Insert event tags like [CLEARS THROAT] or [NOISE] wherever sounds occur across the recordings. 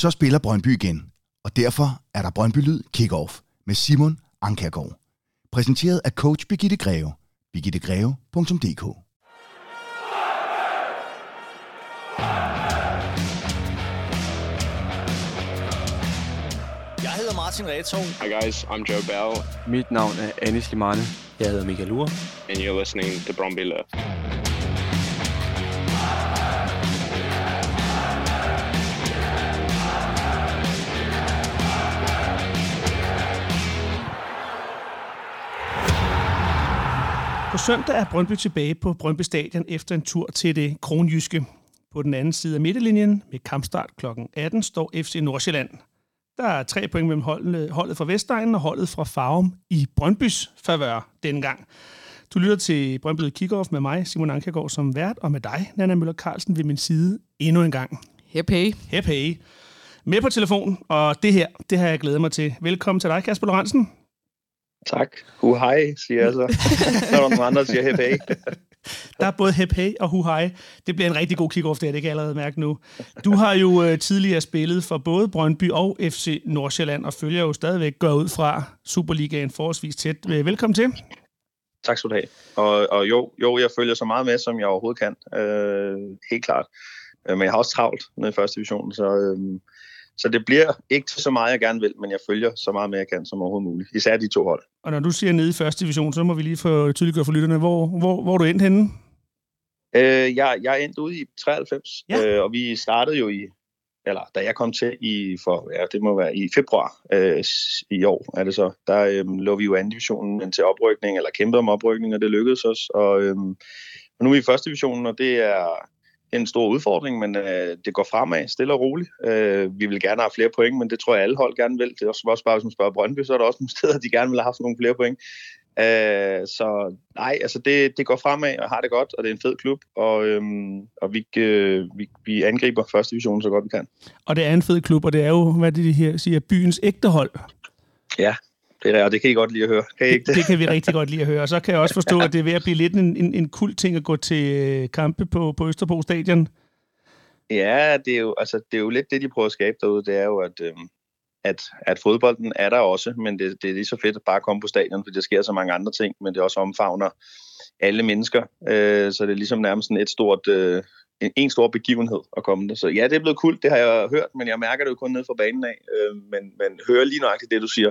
så spiller Brøndby igen, og derfor er der Brøndby Lyd Kickoff med Simon Ankergaard. Præsenteret af coach Birgitte Greve. birgittegreve.dk Jeg hedder Martin Retov. Hi guys, I'm Joe Bell, Mit navn er Anis Limane. Jeg hedder Michael Ure. and you're listening to Bromby Left. Søndag er Brøndby tilbage på Brøndby Stadion efter en tur til det kronjyske. På den anden side af midterlinjen med kampstart kl. 18 står FC Nordsjælland. Der er tre point mellem holdet, holdet fra Vestegnen og holdet fra Farum i Brøndbys favør denne gang. Du lytter til Brøndby Kickoff med mig, Simon Ankergaard, som vært, og med dig, Nana Møller Carlsen, ved min side endnu en gang. Hep hey. Hep hey. Med på telefon, og det her, det har jeg glædet mig til. Velkommen til dig, Kasper Lorentzen. Tak. Hu hej, siger jeg så. Så er der nogle andre, der siger hep hey. Der er både hep hey og hu hej. Det bliver en rigtig god kick-off, det, her, det kan jeg allerede mærke nu. Du har jo øh, tidligere spillet for både Brøndby og FC Nordsjælland, og følger jo stadigvæk går ud fra Superligaen forholdsvis tæt. Øh, Velkommen til. Tak skal du have. Og, og jo, jo, jeg følger så meget med, som jeg overhovedet kan. Øh, helt klart. Øh, Men jeg har også travlt i første division, så, øh, så det bliver ikke så meget, jeg gerne vil, men jeg følger så meget med, jeg kan som overhovedet muligt. Især de to hold. Og når du siger nede i første division, så må vi lige få tydeliggjort for lytterne, hvor, hvor, hvor er du endt henne? Øh, jeg, jeg endte ude i 93, Ja. øh, og vi startede jo i, eller da jeg kom til i, for, ja, det må være i februar øh, i år, er det så, der øh, lå vi jo anden divisionen til oprykning, eller kæmpede om oprykning, og det lykkedes os. Og, øh, og nu er vi i første divisionen, og det er en stor udfordring, men øh, det går fremad, stille og roligt. Øh, vi vil gerne have flere point, men det tror jeg alle hold gerne vil. Det er også, også bare, hvis man spørger Brøndby, så er der også nogle [LAUGHS] steder, de gerne vil have haft nogle flere point. Øh, så nej, altså det, det går fremad og har det godt, og det er en fed klub, og, øhm, og vi, øh, vi, vi angriber første division så godt vi kan. Og det er en fed klub, og det er jo, hvad det her siger, byens ægte hold. Det er, det kan I godt lide at høre. Kan I ikke Det, det? kan vi [LAUGHS] rigtig godt lide at høre. Og så kan jeg også forstå, at det er ved at blive lidt en, en, en kult ting at gå til øh, kampe på, på Østerbro Stadion. Ja, det er, jo, altså, det er jo lidt det, de prøver at skabe derude. Det er jo, at, øhm, at, at fodbolden er der også, men det, det er lige så fedt at bare komme på stadion, for der sker så mange andre ting, men det også omfavner alle mennesker. Øh, så det er ligesom nærmest et stort, øh, en, en stor begivenhed at komme der. Så ja, det er blevet kult, det har jeg hørt, men jeg mærker det jo kun nede fra banen af. Øh, men, men hører lige nøjagtigt det, du siger,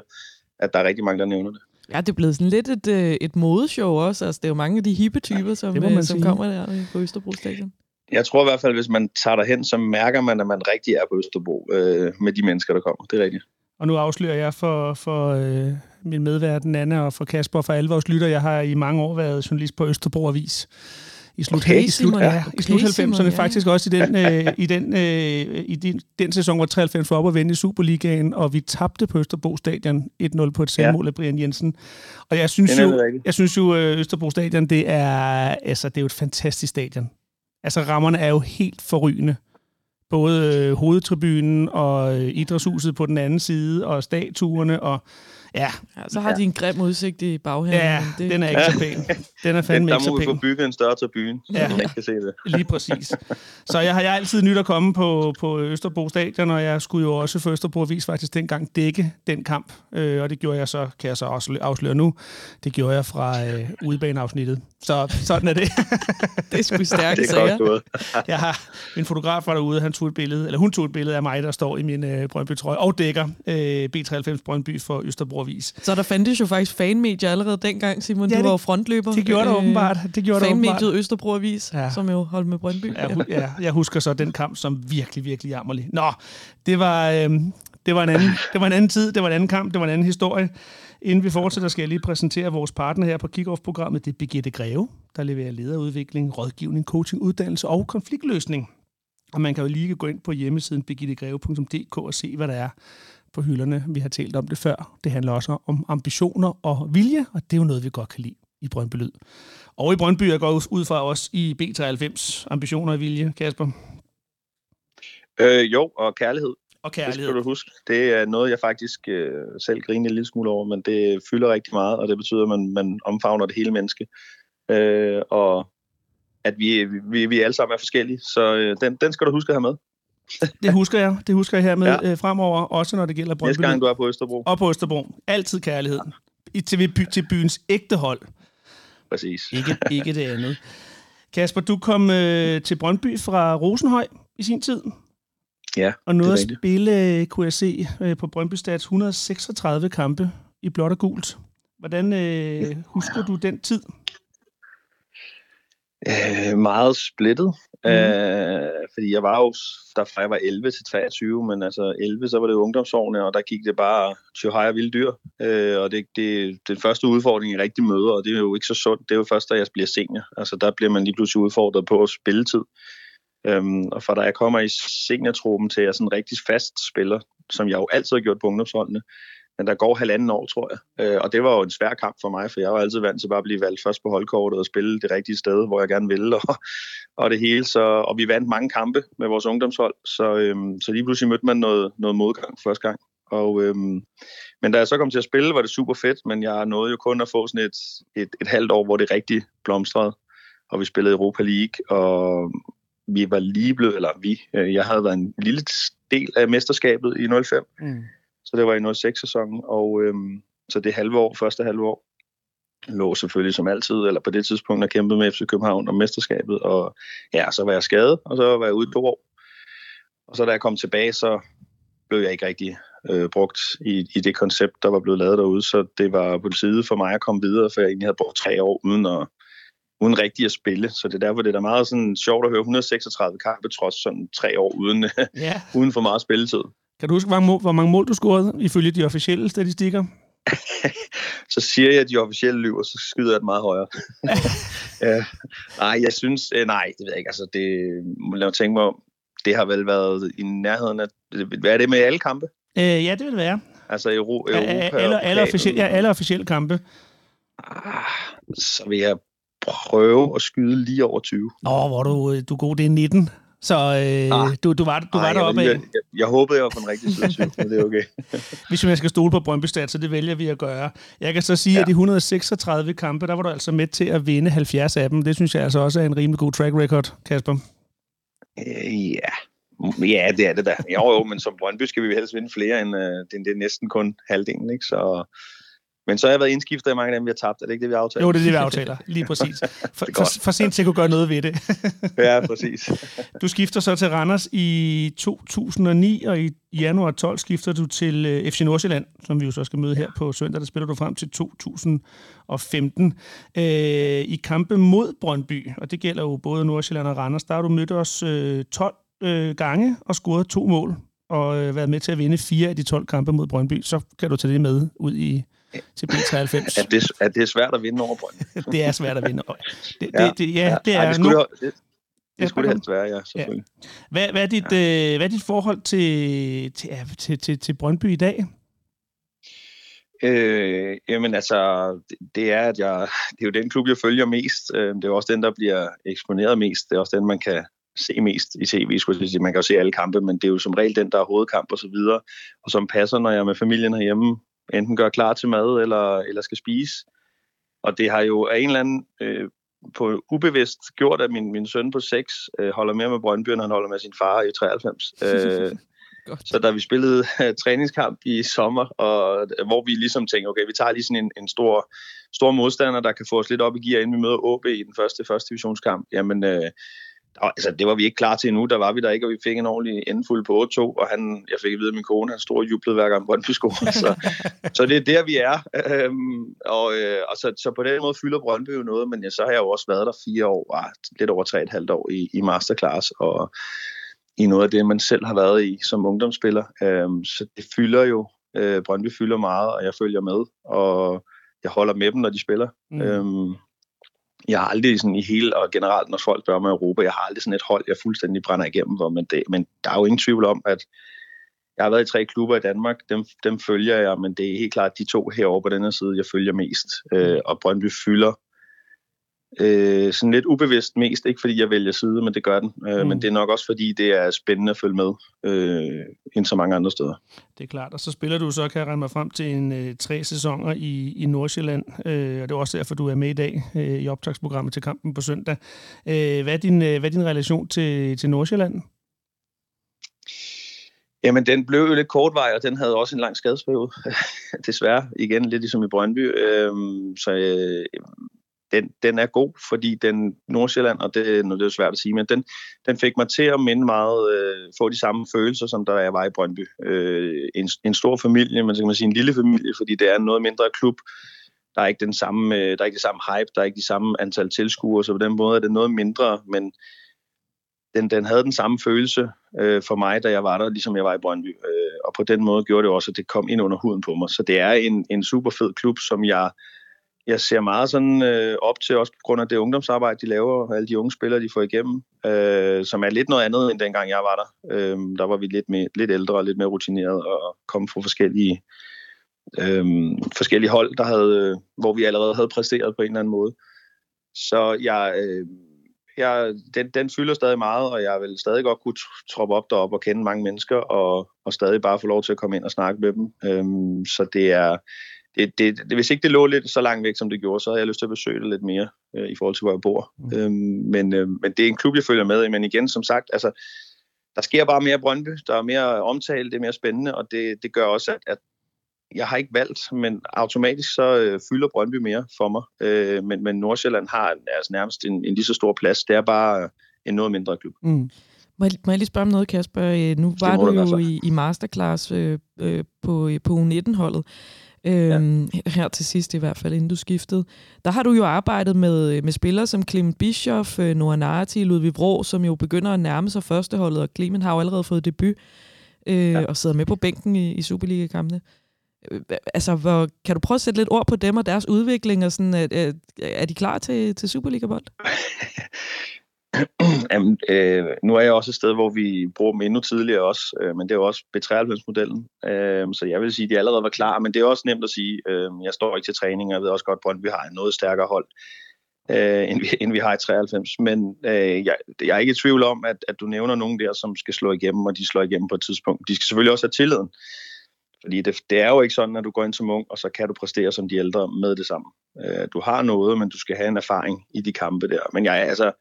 at der er rigtig mange, der nævner det. Ja, det er blevet sådan lidt et, øh, et modeshow også. Altså, det er jo mange af de hippe typer, som, må man øh, som kommer der på Østerbro Stadion. Jeg tror i hvert fald, hvis man tager derhen, så mærker man, at man rigtig er på Østerbro øh, med de mennesker, der kommer. Det er rigtigt. Og nu afslører jeg for, for øh, min medvært Anna og for Kasper og for alle vores lytter. Jeg har i mange år været journalist på Østerbro Avis. I slut, Okay, i slut, ja, ja. i slut Okay, 90'erne, Simon, ja. faktisk også i den, øh, i, den, øh, i den, den sæson, hvor 93 var op og vende i Superligaen, og vi tabte på Østerbro Stadion 1-0 på et selvmål af Brian Jensen. Og jeg synes jo, jeg synes jo øh, Østerbro Stadion, det er, altså, det er jo et fantastisk stadion. Altså, rammerne er jo helt forrygende. Både øh, hovedtribunen og øh, idrætshuset på den anden side, og statuerne, og ja, Ja, så har de en grim udsigt i baghaven. ja det, den er ikke så pæn. Den er fandme der ikke så må vi få pæn. bygget en større tribune, så Ja. man ikke kan se det. [LAUGHS] Lige præcis. Så jeg har jeg altid nyt at komme på, på Østerbro Stadion, og jeg skulle jo også for Østerbro Avis faktisk dengang dække den kamp. Øh, og det gjorde jeg så, kan jeg så også afsløre nu, det gjorde jeg fra øh, udebaneafsnittet. Så sådan er det. [LAUGHS] det er sgu stærke [LAUGHS] Det er sager. godt. Jeg har min fotograf var derude, han tog et billede, eller hun tog et billede af mig, der står i min øh, Brøndby-trøje, og dækker øh, B93 Brøndby for Østerbro Avis. Så der fandtes jo faktisk fanmedier allerede dengang, Simon. Ja, du det- var jo frontløber. Det gjorde der øh, åbenbart. Det gjorde der åbenbart. Fanmediet Østerbro Avis, Ja. ja. som jo holdt med Brøndby. Jeg, hu- ja, jeg husker så den kamp som virkelig, virkelig jammerlig. Nå, det var, øhm, det, var en anden, det var en anden tid, det var en anden kamp, det var en anden historie. Inden vi fortsætter, skal jeg lige præsentere vores partner her på Kickoff-programmet. Det er Birgitte Greve, der leverer lederudvikling, rådgivning, coaching, uddannelse og konfliktløsning. Og man kan jo lige gå ind på hjemmesiden birgittegreve.dk og se, hvad der er på hylderne. Vi har talt om det før. Det handler også om ambitioner og vilje, og det er jo noget, vi godt kan lide i Brøndby Lyd. Og i Brøndby, jeg går ud fra os i B93, ambitioner og vilje, Kasper. Øh, jo, og kærlighed. Og Det skal kærlighed. du huske. Det er noget, jeg faktisk øh, selv griner en lille smule over, men det fylder rigtig meget, og det betyder, at man, man omfavner det hele menneske. Øh, og at vi, vi, vi alle sammen er forskellige, så øh, den, den skal du huske at have med. [LAUGHS] Det husker jeg. Det husker jeg hermed ja. Ja. øh, fremover, også når det gælder Brøndby. Næste gang, du er på Østerbro. Og på Østerbro. Altid kærlighed. I, til, by, til byens ægte hold. Præcis. Ikke, ikke det andet. Kasper, du kom øh, til Brøndby fra Rosenhøj i sin tid. Ja, Og nåede at spille, øh, kunne jeg se, øh, på Brøndby Stats 136 kampe i blåt og gult. Hvordan øh, husker du den tid? Øh, meget splittet. Mm. Øh, fordi jeg var jo derfra jeg var 11 til 23, men altså 11, så var det ungdomsårene, og der gik det bare til højere vilde dyr. Øh, og det, det, den første udfordring i rigtige møder, og det er jo ikke så sundt, det er jo først, da jeg bliver senior. Altså der bliver man lige pludselig udfordret på spilletid. Øhm, og fra da jeg kommer i seniortruppen til, at jeg sådan en rigtig fast spiller, som jeg jo altid har gjort på ungdomsholdene, men der går halvanden år, tror jeg. Øh, og det var jo en svær kamp for mig, for jeg var altid vant til bare at blive valgt først på holdkortet og spille det rigtige sted, hvor jeg gerne ville, og, og det hele. Så, og vi vandt mange kampe med vores ungdomshold, så, øhm, så lige pludselig mødte man noget, noget modgang første gang. Og, øhm, men da jeg så kom til at spille, var det super fedt, men jeg nåede jo kun at få sådan et, et, et halvt år, hvor det rigtig blomstrede. Og vi spillede Europa League, og vi var lige blevet, eller vi, øh, jeg havde været en lille del af mesterskabet i 05. Mm. Så det var i 06-sæsonen, og øhm, så det halve år, første halve år, lå selvfølgelig som altid, eller på det tidspunkt, og kæmpede med FC København om mesterskabet, og ja, så var jeg skadet, og så var jeg ude i to år. Og så da jeg kom tilbage, så blev jeg ikke rigtig øh, brugt i, i det koncept, der var blevet lavet derude, så det var på tide for mig at komme videre, for jeg egentlig havde brugt tre år uden at, uden rigtig at spille. Så det er derfor, det er da meget sådan sjovt at høre 136 kampe, trods sådan tre år uden, Ja. [LAUGHS] uden for meget spilletid. Kan du huske, hvor mange, mål, hvor mange mål du scorede ifølge de officielle statistikker? [LAUGHS] så siger jeg, at de officielle lyver, så skyder jeg det meget højere. [LAUGHS] ja. Nej, jeg synes, øh, nej, det ved jeg ikke. Altså, det, lad mig tænke mig om, det har vel været i nærheden af, hvad er det med alle kampe? Øh, ja, det vil det være. Altså Euro, Ja, Europa alle, og alle, pokalen. officielle, ja, alle officielle kampe. Ah, så vil jeg prøve at skyde lige over 20. Åh, hvor du, øh, du er god, det er 19. Så øh, Ah. du, du var, du var Ej, jeg, deroppe af. lige- jeg, jeg håbede, jeg var på den rigtige side af 20, men det er okay. [LAUGHS] Hvis man skal stole på Brøndby Stats, så det vælger vi at gøre. Jeg kan så sige, ja. At de 136 kampe, der var du altså med til at vinde 70 af dem. Det synes jeg altså også er en rimelig god track record, Kasper. Øh, ja. Ja, det er det da. Jo, jo, men som Brøndby skal vi helst vinde flere, end øh, det, det er næsten kun halvdelen, ikke? Så, men så har jeg været indskiftet i mange af dem, vi har tabt. Er det ikke det, vi aftalt? Jo, det er det, vi aftaler. Lige [LAUGHS] præcis. For, for, for sent til at kunne gøre noget ved det. [LAUGHS] Ja, præcis. Du skifter så til Randers i 2009, og i januar 12 skifter du til øh, FC Nordsjælland, som vi jo så skal møde her på søndag. Der spiller du frem til 2015. Øh, I kampe mod Brøndby, og det gælder jo både Nordsjælland og Randers, der har du mødt os øh, 12 øh, gange og scoret to mål, og øh, været med til at vinde fire af de 12 kampe mod Brøndby. Så kan du tage det med ud i til B93. At det, at [LAUGHS] det er svært at vinde over Brøndby. det er svært at vinde. Det, Ja. det, det, ja, det Ej, er det skulle, nu. det, det, Ja, det, skulle det helst være, ja, selvfølgelig. Hvad, hvad, er dit, øh, hvad er dit forhold til, til, ja, til, til, til Brøndby i dag? Øh, jamen altså, det, det er, at jeg, det er jo den klub, jeg følger mest. Øh, det er jo også den, der bliver eksponeret mest. Det er også den, man kan se mest i tv. Skulle jeg sige. Man kan jo se alle kampe, men det er jo som regel den, der er hovedkamp og så videre, og som passer, når jeg er med familien herhjemme, enten gør klar til mad eller, eller skal spise. Og det har jo af en eller anden øh, på ubevidst gjort, at min, min søn på 6 øh, holder mere med Brøndby, end han holder med sin far i 93. [LAUGHS] Øh, så da vi spillede øh, træningskamp i sommer, og øh, hvor vi ligesom tænkte, okay, vi tager lige sådan en, en stor, stor modstander, der kan få os lidt op i gear, inden vi møder OB i den første, første divisionskamp. Jamen, øh, var- altså, det var vi ikke klar til endnu. Der var vi der ikke, og vi fik en ordentlig endfuld på 8-2, og han, jeg fik at vide, at min kone, han stod og jublede hver gang Brøndby scorede. [LAUGHS] Så, så det er der, vi er. Øhm, og øh, og så, så på den måde fylder Brøndby jo noget, men ja, så har jeg jo også været der fire år, ah, lidt over tre et halvt år i, i masterclass, og i noget af det, man selv har været i som ungdomsspiller. Øhm, så det fylder jo, øh, Brøndby fylder meget, og jeg følger med, og jeg holder med dem, når de spiller. Mm. Øhm, jeg har aldrig sådan i hele, og generelt når folk spørger mig i Europa, jeg har aldrig sådan et hold, jeg fuldstændig brænder igennem for, men, det, men der er jo ingen tvivl om, at jeg har været i tre klubber i Danmark, dem, dem følger jeg, men det er helt klart de to herovre på den her side, jeg følger mest. Øh, og Brøndby fylder øh, sådan lidt ubevidst mest, ikke fordi jeg vælger side, men det gør den. Øh, Mm. Men det er nok også fordi, det er spændende at følge med, øh, end så mange andre steder. Det er klart. Og så spiller du så, kan jeg regne mig frem til, en øh, tre sæsoner i, i Nordsjælland. Øh, og det er også derfor, du er med i dag øh, i optagsprogrammet til kampen på søndag. Øh, hvad, er din, øh, hvad er din relation til, til Nordsjælland? Jamen, den blev jo lidt kortvej, og den havde også en lang skadesperiode. [LAUGHS] Desværre, igen, lidt ligesom i Brøndby. Øhm, så øh, den, den er god, fordi den Nordsjælland, og det, nu, det er svært at sige, men den, den fik mig til at minde meget, øh, få de samme følelser, som der jeg var i Brøndby. Øh, en, en stor familie, men så kan man sige en lille familie, fordi det er en noget mindre klub. Der er ikke den samme, øh, der er ikke det samme hype, der er ikke de samme antal tilskuere, så på den måde er det noget mindre, men den, den havde den samme følelse øh, for mig, da jeg var der, ligesom jeg var i Brøndby. Øh, og på den måde gjorde det også, at det kom ind under huden på mig. Så det er en, en super fed klub, som jeg, jeg ser meget sådan øh, op til, også på grund af det ungdomsarbejde, de laver, og alle de unge spillere, de får igennem, øh, som er lidt noget andet, end dengang jeg var der. Øh, der var vi lidt, mere, lidt ældre og lidt mere rutineret og kom fra forskellige, øh, forskellige hold, der havde, øh, hvor vi allerede havde præsteret på en eller anden måde. Så jeg... Øh, jeg, den, den fylder stadig meget, og jeg vil stadig godt kunne troppe op derop og kende mange mennesker, og, og stadig bare få lov til at komme ind og snakke med dem. Øh, så det er, det, det, det, hvis ikke det lå lidt så langt væk, som det gjorde, så havde jeg lyst til at besøge det lidt mere øh, i forhold til, hvor jeg bor. Mm. Øhm, men, øh, men det er en klub, jeg følger med i. Men igen, som sagt, altså, der sker bare mere Brøndby, der er mere omtale, det er mere spændende, og det, det gør også, at, at jeg har ikke valgt, men automatisk så øh, fylder Brøndby mere for mig. Øh, men, men Nordsjælland har altså nærmest en, en lige så stor plads. Det er bare en noget mindre klub. Mm. Må jeg, må jeg lige spørge om noget, Kasper? Øh, nu var du jo i, i masterclass øh, øh, på, på U19-holdet. Øhm, ja. Her til sidst i hvert fald, inden du skiftede. Der har du jo arbejdet med, med spillere som Clement Bischoff, øh, Noah Narti, Ludvig Vrå, som jo begynder at nærme sig førsteholdet, og Clement har jo allerede fået debut øh, ja. og sidder med på bænken i, i Superliga-kampene. Øh, altså, hvor, kan du prøve at sætte lidt ord på dem og deres udvikling? Og sådan, er, er de klar til, til Superliga-bold? [LAUGHS] [CLEARS THROAT] Jamen, øh, nu er jeg også et sted, hvor vi bruger dem endnu tidligere også, øh, men det er jo også B93-modellen. Øh, så jeg vil sige, at de allerede var klar, men det er også nemt at sige. Øh, jeg står ikke til træning, og jeg ved også godt, at vi har en noget stærkere hold, øh, end, vi, [LAUGHS] end vi har i 93. Men øh, jeg, jeg er ikke i tvivl om, at, at du nævner nogen der, som skal slå igennem, og de slår igennem på et tidspunkt. De skal selvfølgelig også have tilliden. Fordi det, det er jo ikke sådan, at du går ind som ung, og så kan du præstere som de ældre med det samme. Øh, du har noget, men du skal have en erfaring i de kampe der. Men jeg, altså,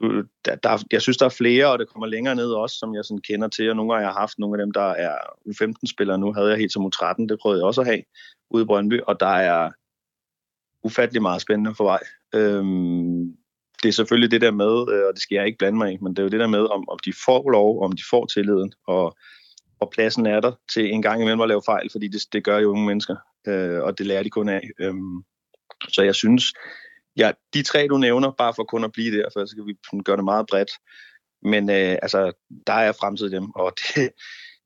du, der, der, jeg synes, der er flere, og det kommer længere ned også, som jeg sådan kender til, og nogle gange har jeg haft nogle af dem, der er U15-spillere nu, havde jeg helt som U13, det prøvede jeg også at have ude i Brøndby, og der er ufattelig meget spændende for vej. Øhm, det er selvfølgelig det der med, øh, og det skal jeg ikke blande mig i, men det er jo det der med, om, om de får lov, om de får tilliden, og og pladsen er der til en gang imellem at lave fejl, fordi det, det gør jo unge mennesker, øh, og det lærer de kun af. Øhm, så jeg synes, ja, de tre, du nævner, bare for kun at blive der, for så kan vi gøre det meget bredt, men øh, altså, der er fremtid dem, og [LAUGHS] det,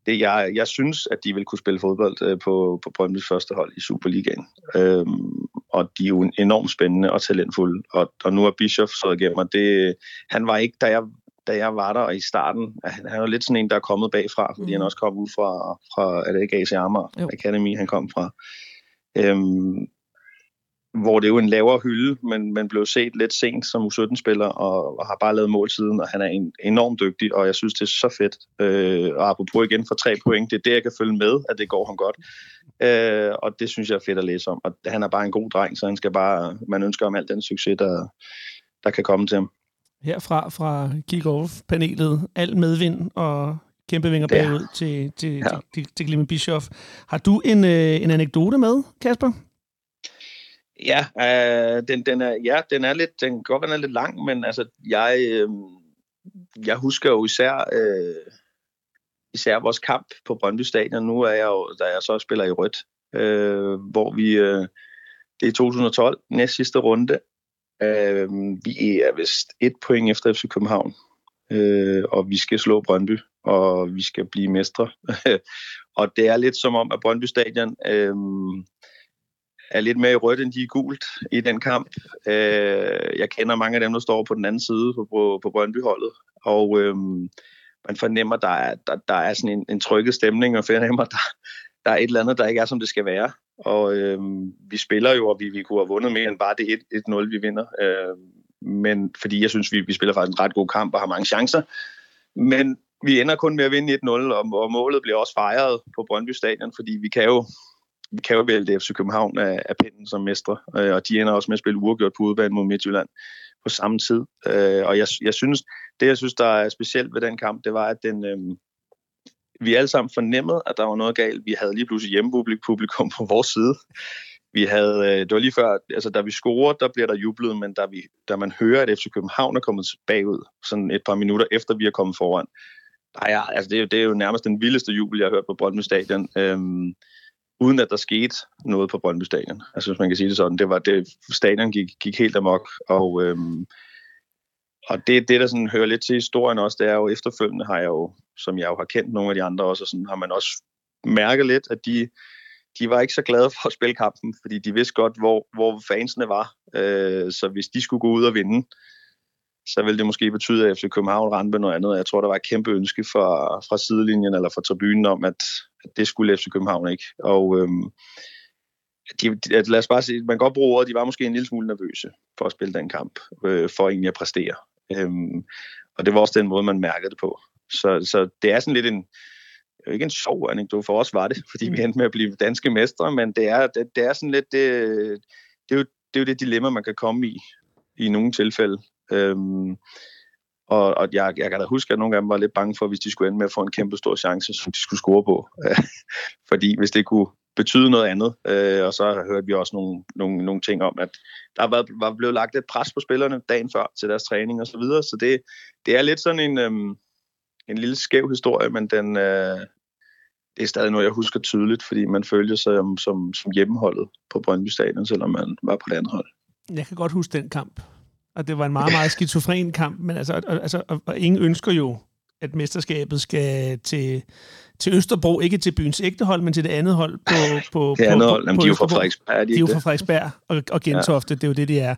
det, jeg, jeg synes, at de vil kunne spille fodbold øh, på, på Brøndby's første hold i Superligaen. Øhm, og de er jo enormt spændende og talentfulde. Og, og nu er Bischoff så igennem, og det, han var ikke, da jeg da jeg var der, og i starten, han, han er jo lidt sådan en, der er kommet bagfra, fordi mm. han også kom ud fra, fra er det ikke AC Amager Academy, han kom fra. Øhm, hvor det er jo en lavere hylde, men man blev set lidt sent som U17-spiller, og, og har bare lavet mål siden, og han er en, enormt dygtig, og jeg synes, det er så fedt. Øh, og apropos igen for tre point, det er det, jeg kan følge med, at det går ham godt. Øh, og det synes jeg er fedt at læse om, og han er bare en god dreng, så han skal bare, man ønsker om alt den succes, der, der kan komme til ham herfra fra kick-off-panelet, al medvind og kæmpe vinger bagud til, til, ja. til, til, til Clement Bischoff. Har du en, øh, en anekdote med, Kasper? Ja, øh, den, den er, ja, den er lidt, den kan godt være, den er lidt lang, men altså, jeg, øh, jeg husker jo især, øh, især vores kamp på Brøndby Stadion. Nu er jeg jo, da jeg så spiller i rødt, øh, hvor vi, øh, det er 2012, næst sidste runde, Øh, vi er vist et point efter FC København, øh, og vi skal slå Brøndby, og vi skal blive mestre. [LAUGHS] og det er lidt som om, at Brøndby Stadion øh, er lidt mere i rødt, end de er gult i den kamp. Øh, jeg kender mange af dem, der står på den anden side på, på, på Brøndby-holdet, og øh, man fornemmer, der er, der, der er sådan en, en trykket stemning, og fornemmer, der, der er et eller andet, der ikke er, som det skal være. Og øh, vi spiller jo, og vi, vi kunne have vundet mere end bare det 1-0, vi vinder. Øh, men fordi jeg synes, vi, vi spiller faktisk en ret god kamp og har mange chancer. Men vi ender kun med at vinde 1-0, og, og målet bliver også fejret på Brøndby Stadion, fordi vi kan jo kan jo vælge FC København af, af pinden som mestre, øh, og de ender også med at spille uafgjort på udebane mod Midtjylland på samme tid. Øh, og jeg, jeg synes, det jeg synes, der er specielt ved den kamp, det var, at den, øh, vi alle sammen fornemmede, at der var noget galt. Vi havde lige pludselig hjemmepublikum på vores side. Vi havde, øh, det var lige før, altså da vi scorer, der bliver der jublet, men da, vi, da man hører, at FC København er kommet bagud, sådan et par minutter efter vi er kommet foran, der er, altså det, er, det er jo nærmest den vildeste jubel, jeg har hørt på Brøndby Stadion, øhm, uden at der skete noget på Brøndby Stadion. Altså hvis man kan sige det sådan, det var det, stadion gik, gik helt amok, og øhm, og det, det, der sådan hører lidt til historien også, det er jo efterfølgende har jeg jo, som jeg jo har kendt nogle af de andre også, og sådan har man også mærket lidt, at de, de var ikke så glade for at spille kampen, fordi de vidste godt, hvor, hvor fansene var. Øh, så hvis de skulle gå ud og vinde, så ville det måske betyde, at FC København med noget andet. Jeg tror, der var et kæmpe ønske fra, fra sidelinjen eller fra tribunen om, at, at det skulle FC København ikke. Og øhm, de, de, lad os bare sige, man kan godt bruge ordet, de var måske en lille smule nervøse for at spille den kamp, øh, for egentlig at præstere. Øhm, og det var også den måde, man mærkede det på. Så, så det er sådan lidt en, ikke en sjov anekdote, for os var det, [LAUGHS] fordi vi mm. endte med at blive danske mestre, men det er, det, det er sådan lidt, det, det, er jo, det er jo det dilemma, man kan komme i, i nogle tilfælde. Øhm, og, og jeg, jeg kan da huske, at nogle af dem var lidt bange for, hvis de skulle ende med at få en kæmpe stor chance, som de skulle score på. [LAUGHS] fordi hvis det kunne betyde noget andet, øh, og så hørte vi også nogle, nogle, nogle ting om, at der var, var blevet lagt et pres på spillerne dagen før til deres træning og så videre, så det, det er lidt sådan en, øhm, en lille skæv historie, men den, øh, det er stadig noget, jeg husker tydeligt, fordi man følger sig som, som, som hjemmeholdet på Brøndby Stadion, selvom man var på det andet hold. Jeg kan godt huske den kamp, og det var en meget, meget skizofren kamp, men altså, og, altså, og, og ingen ønsker jo, at mesterskabet skal til, til Østerbro, ikke til byens ægte hold, men til det andet hold på, [LAUGHS] på, det andet hold, på, de er jo fra Frederiksberg. De, de er jo fra Frederiksberg og, og Gentofte, ja. det er jo det, de er.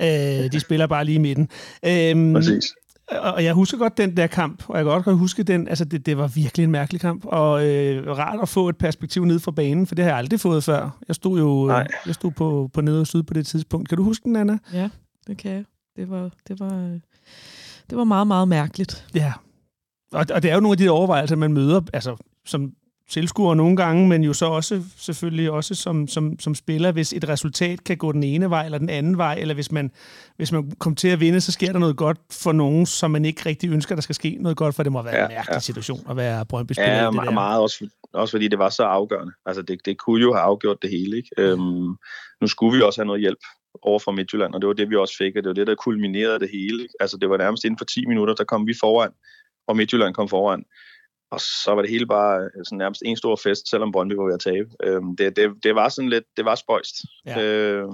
Øh, de spiller bare lige i midten. Øh, Præcis og jeg husker godt den der kamp, og jeg kan godt huske den, altså det, det var virkelig en mærkelig kamp, og øh, rart at få et perspektiv ned fra banen, for det har jeg aldrig fået før. Jeg stod jo Nej. jeg stod på, på nede og syd på det tidspunkt. Kan du huske den, Anna? Ja, det kan jeg. Det var, det var, det var meget, meget mærkeligt. Ja, og, og det er jo nogle af de overvejelser, man møder, altså som tilskuer nogle gange, men jo så også selvfølgelig også som, som, som spiller, hvis et resultat kan gå den ene vej eller den anden vej, eller hvis man, hvis man kommer til at vinde, så sker der noget godt for nogen, som man ikke rigtig ønsker, der skal ske noget godt, for det må være ja, en mærkelig ja. situation at være Brøndby-spiller. Ja, det meget også, også fordi det var så afgørende. Altså det, det kunne jo have afgjort det hele. Ikke? Øhm, nu skulle vi også have noget hjælp over fra Midtjylland, og det var det, vi også fik, og det var det, der kulminerede det hele. Altså det var nærmest inden for 10 minutter, der kom vi foran, og Midtjylland kom foran. Og så var det hele bare sådan nærmest en stor fest, selvom Brøndby var ved at tabe. Øhm, det, det, det var sådan lidt, det var spøjst. Ja. Øh,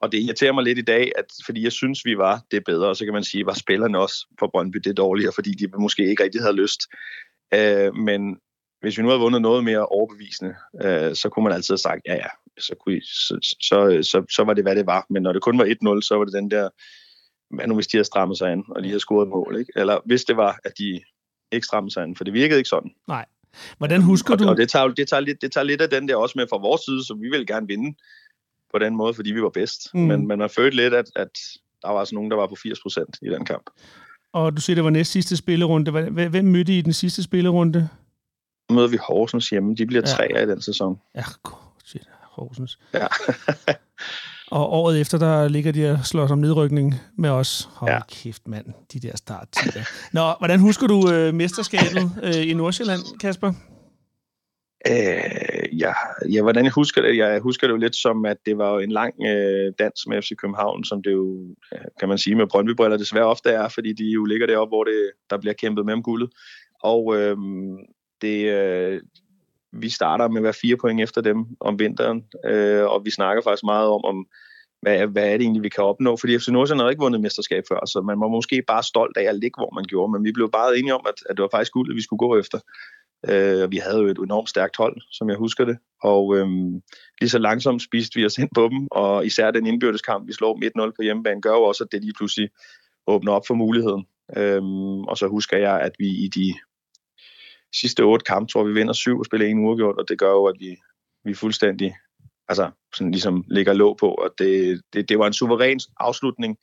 og det irriterer mig lidt i dag, at fordi jeg synes, vi var det bedre, og så kan man sige, var spillerne også på Brøndby det dårligere, fordi de måske ikke rigtig havde lyst. Øh, men hvis vi nu havde vundet noget mere overbevisende, øh, så kunne man altid have sagt, ja ja, så, kunne I, så, så, så, så var det, hvad det var. Men når det kun var 1-0, så var det den der, hvad nu hvis de havde strammet sig an, og de havde scoret mål, ikke? Eller hvis det var, at de ikke stramme sig an, for det virkede ikke sådan. Nej. Hvordan husker og, du... Og det tager, det, tager lidt, det tager lidt af den der også med fra vores side, så vi vil gerne vinde på den måde, fordi vi var bedst. Mm. Men, men man følte lidt, at, at der var altså nogen, der var på 80 procent i den kamp. Og du siger, det var næst sidste spillerunde. Hvem mødte I i den sidste spillerunde? Møder vi Horsens hjemme. De bliver ja. tre i den sæson. Ja, shit. Horsens. Ja. [LAUGHS] Og året efter, der ligger de og slår som nedrykning med os. Hold ja. kæft, mand. De der starttider. Nå, hvordan husker du øh, mesterskabet øh, i Nordsjælland, Kasper? Øh, ja, ja, hvordan jeg husker det? Jeg husker det jo lidt som, at det var en lang øh, dans med FC København, som det jo, kan man sige, med Brøndby-briller desværre ofte er, fordi de jo ligger deroppe, hvor det, der bliver kæmpet med om guldet. Og øh, det, øh, vi starter med at være fire point efter dem om vinteren, øh, og vi snakker faktisk meget om, om hvad, hvad er det egentlig, vi kan opnå? Fordi FC Nordsjælland havde ikke vundet mesterskab før, så man var måske bare stolt af at ligge, hvor man gjorde, men vi blev bare enige om, at, at det var faktisk guld, at vi skulle gå efter. Øh, vi havde jo et enormt stærkt hold, som jeg husker det, og øh, lige så langsomt spiste vi os ind på dem, og især den indbyrdeskamp, vi slår dem 1-0 på hjemmebane, gør jo også, at det lige pludselig åbner op for muligheden. Øhm, og så husker jeg, at vi i de sidste otte kampe, tror vi vinder syv og spiller en uafgjort, og det gør jo, at vi, vi fuldstændig altså, sådan ligesom ligger låg på, og det, det, det var en suveræn afslutning,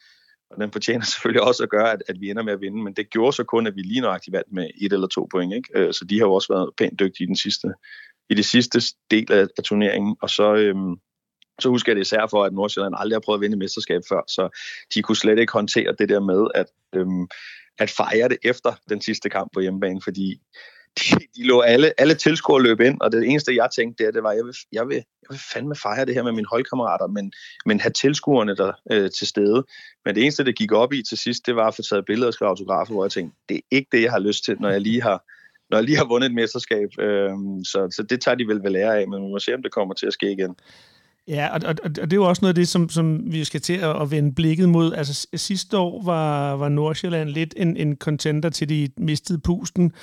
og den fortjener [LAUGHS] selvfølgelig også at gøre, at, at vi ender med at vinde, men det gjorde så kun, at vi lige nøjagtigt vandt med et eller to point, ikke? Øh, så de har jo også været pænt dygtige i den sidste, i det sidste del af, af turneringen, og så, øhm, så husker jeg det især for, at Nordsjælland aldrig har prøvet at vinde mesterskab før, så de kunne slet ikke håndtere det der med at, øhm, at fejre det efter den sidste kamp på hjemmebane, fordi de, de lå alle, alle tilskuere løb ind, og det eneste, jeg tænkte, det, det var, jeg vil, jeg, vil, jeg vil fandme fejre det her med mine holdkammerater, men, men have tilskuerne der øh, til stede. Men det eneste, det gik op i til sidst, det var at få taget billeder og skrive autografer, hvor jeg tænkte, det er ikke det, jeg har lyst til, når jeg lige har, når jeg lige har vundet et mesterskab. Øh, så, så det tager de vel ved lære af, men vi må se, om det kommer til at ske igen. Ja, og, og, og det er jo også noget af det, som, som vi skal til at, at vende blikket mod. Altså sidste år var, var Nordsjælland lidt en, en contender til de mistede pusten.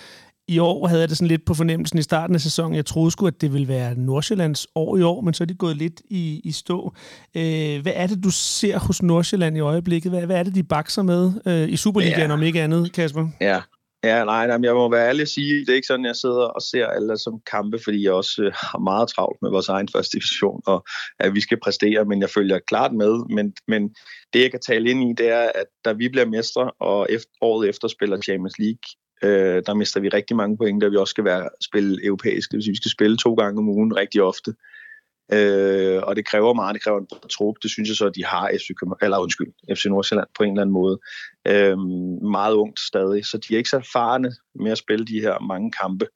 I år havde jeg det sådan lidt på fornemmelsen i starten af sæsonen. Jeg troede sgu, at det ville være Nordsjællands år i år, men så er de gået lidt i, i stå. Øh, hvad er det, du ser hos Nordsjælland i øjeblikket? Hvad, hvad er det, de bakser med øh, i Superligaen, ja. om ikke andet, Kasper? Ja, Ja, nej, nej, jeg må være ærlig at sige, det er ikke sådan, jeg sidder og ser alle som kampe, fordi jeg også øh, har meget travlt med vores egen første division, og at vi skal præstere, men jeg følger klart med. Men, men det, jeg kan tale ind i, det er, at da vi bliver mestre, og efter, året efter spiller Champions League, øh, der mister vi rigtig mange point, da vi også skal være, spille europæisk. Det vil sige, vi skal spille to gange om ugen rigtig ofte. Øh, og det kræver meget, det kræver en trup. Det synes jeg så, at de har FC, eller undskyld, FC Nordsjælland på en eller anden måde. Øh, meget ungt stadig, så de er ikke så erfarne med at spille de her mange kampe.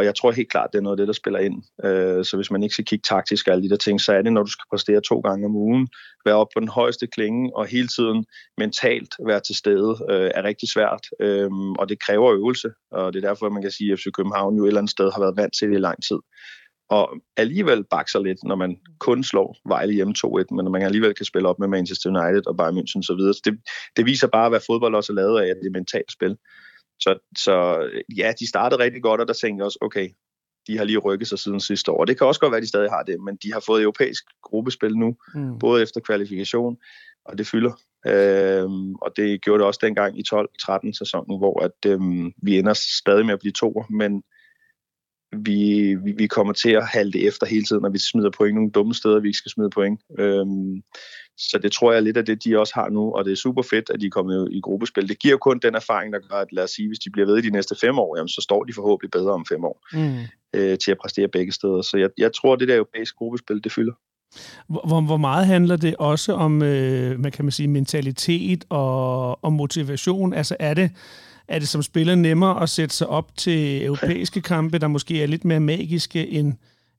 Og jeg tror helt klart, det er noget af det, der spiller ind. Øh, så hvis man ikke skal kigge taktisk og alle de der ting, så er det, når du skal præstere to gange om ugen, være oppe på den højeste klinge og hele tiden mentalt være til stede, øh, er rigtig svært. Øh, og det kræver øvelse, og det er derfor, man kan sige, at FC København jo et eller andet sted har været vant til det i lang tid og alligevel bakser lidt, når man kun slår Vejle hjemme 2-1, men når man alligevel kan spille op med Manchester United og Bayern München osv. Så det, det viser bare, hvad fodbold også er lavet af, at det er mentalt spil. Så, så ja, de startede rigtig godt, og der tænkte jeg også, okay, de har lige rykket sig siden sidste år. Det kan også godt være, at de stadig har det, men de har fået europæisk gruppespil nu, mm. både efter kvalifikation, og det fylder. Øhm, og det gjorde det også dengang i 12-13 sæsonen, hvor at, øhm, vi ender stadig med at blive toer, men vi, vi, vi kommer til at halte efter hele tiden, når vi smider point nogle dumme steder, vi ikke skal smide point. Øhm, så det tror jeg lidt af det, de også har nu, og det er super fedt, at de er kommet i gruppespil. Det giver kun den erfaring, der gør, at lad os sige, hvis de bliver ved i de næste fem år, jamen, så står de forhåbentlig bedre om fem år mm. øh, til at præstere begge steder. Så jeg, jeg tror, det der europæiske gruppespil, det fylder. Hvor, hvor meget handler det også om, øh, man kan man sige, mentalitet og, og motivation? Altså er det, er det som spiller nemmere at sætte sig op til europæiske [LAUGHS] kampe, der måske er lidt mere magiske end,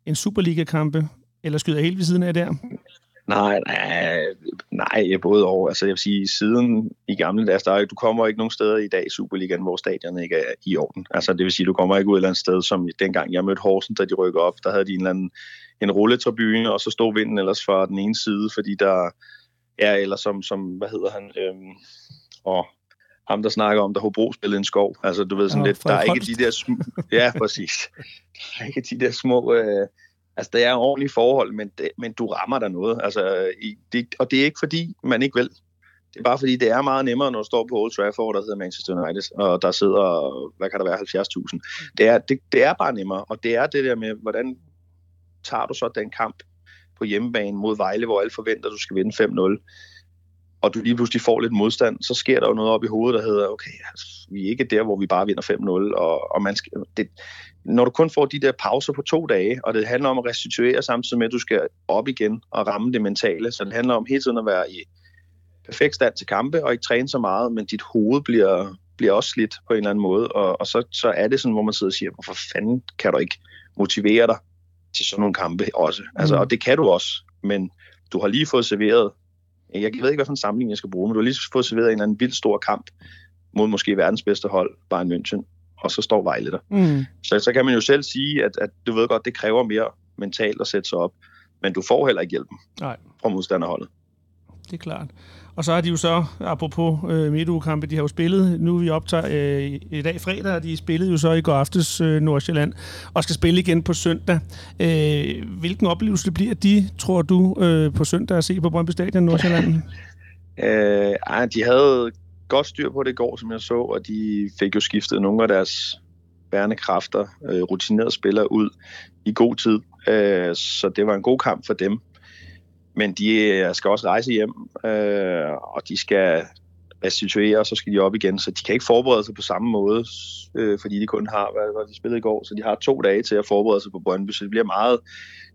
end Superliga-kampe? Eller skyder jeg helt ved siden af der? Nej, nej, nej, både over. Altså jeg vil sige, siden i gamle dage, der, du kommer ikke nogen steder i dag i Superligaen, hvor stadion ikke er i orden. Altså det vil sige, du kommer ikke ud et eller andet sted, som dengang jeg mødte Horsen, da de rykker op, der havde de en eller anden en rulletribune, og så stod vinden ellers fra den ene side, fordi der er, eller som, som hvad hedder han, øhm, og ham, der snakker om, der Hobro spillede en skov. Altså, du ved sådan ja, lidt, der er ikke de der små... Ja, [LAUGHS] præcis. Der er ikke de der små... Øh, altså, der er ordentlige forhold, men, det, men du rammer der noget. Altså, i, det, og det er ikke fordi, man ikke vil. Det er bare fordi, det er meget nemmere, når du står på Old Trafford, der hedder Manchester United, og der sidder, hvad kan der være, 70.000. Det er, det, det er bare nemmere, og det er det der med, hvordan tager du så den kamp på hjemmebane mod Vejle, hvor alle forventer, at du skal vinde 5-0 og du lige pludselig får lidt modstand, så sker der jo noget op i hovedet, der hedder, okay, altså, vi er ikke der, hvor vi bare vinder 5-0, og, og man skal, det, når du kun får de der pauser på to dage, og det handler om at restituere samtidig med, at du skal op igen og ramme det mentale, så det handler om hele tiden at være i perfekt stand til kampe, og ikke træne så meget, men dit hoved bliver, bliver også slidt på en eller anden måde, og, og så, så er det sådan, hvor man sidder og siger, hvorfor fanden kan du ikke motivere dig til sådan nogle kampe også? Altså, mm. og det kan du også, men du har lige fået serveret jeg ved ikke, hvad for en samling jeg skal bruge, men du har lige fået serveret en eller anden vild stor kamp mod måske verdens bedste hold, Bayern München, og så står Vejle der. Mm. Så, så kan man jo selv sige, at, at du ved godt, det kræver mere mentalt at sætte sig op, men du får heller ikke hjælpen Nej. fra modstanderholdet. Det er klart. Og så har de jo så, apropos øh, midtugekampe, de har jo spillet, nu vi optager øh, i dag fredag, og de spillede jo så i går aftes øh, Nordsjælland, og skal spille igen på søndag. Øh, hvilken oplevelse bliver de, tror du, øh, på søndag at se på Brøndby Stadion Nordsjælland? [LAUGHS] øh, ej, de havde godt styr på det i går, som jeg så, og de fik jo skiftet nogle af deres bærende kræfter, øh, rutinerede spillere ud i god tid. Øh, så det var en god kamp for dem. Men de øh, skal også rejse hjem, øh, og de skal restituere, og så skal de op igen. Så de kan ikke forberede sig på samme måde, øh, fordi de kun har, hvad, hvad de spillede i går, så de har to dage til at forberede sig på Brøndby, så det bliver meget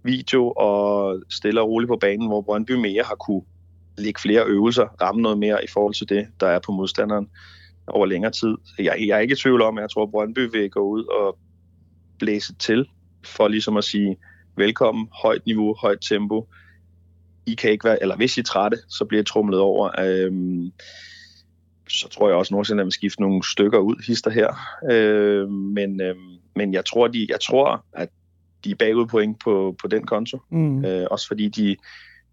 video og stille og roligt på banen, hvor Brøndby mere har kunne lægge flere øvelser, ramme noget mere i forhold til det, der er på modstanderen. over længere tid. Jeg, jeg er ikke i tvivl om, at jeg tror, at Brøndby vil gå ud og blæse til, for ligesom at sige, velkommen, højt niveau, højt tempo. I kan ikke være, eller hvis I er trætte, så bliver I trumlet over. Øhm, så tror jeg også, at Nordsjælland vil skifte nogle stykker ud, hister her. Øh, men, øh, men jeg tror, de, jeg tror, at de er bagud point på, på den konto. Mm. Øh, også fordi de,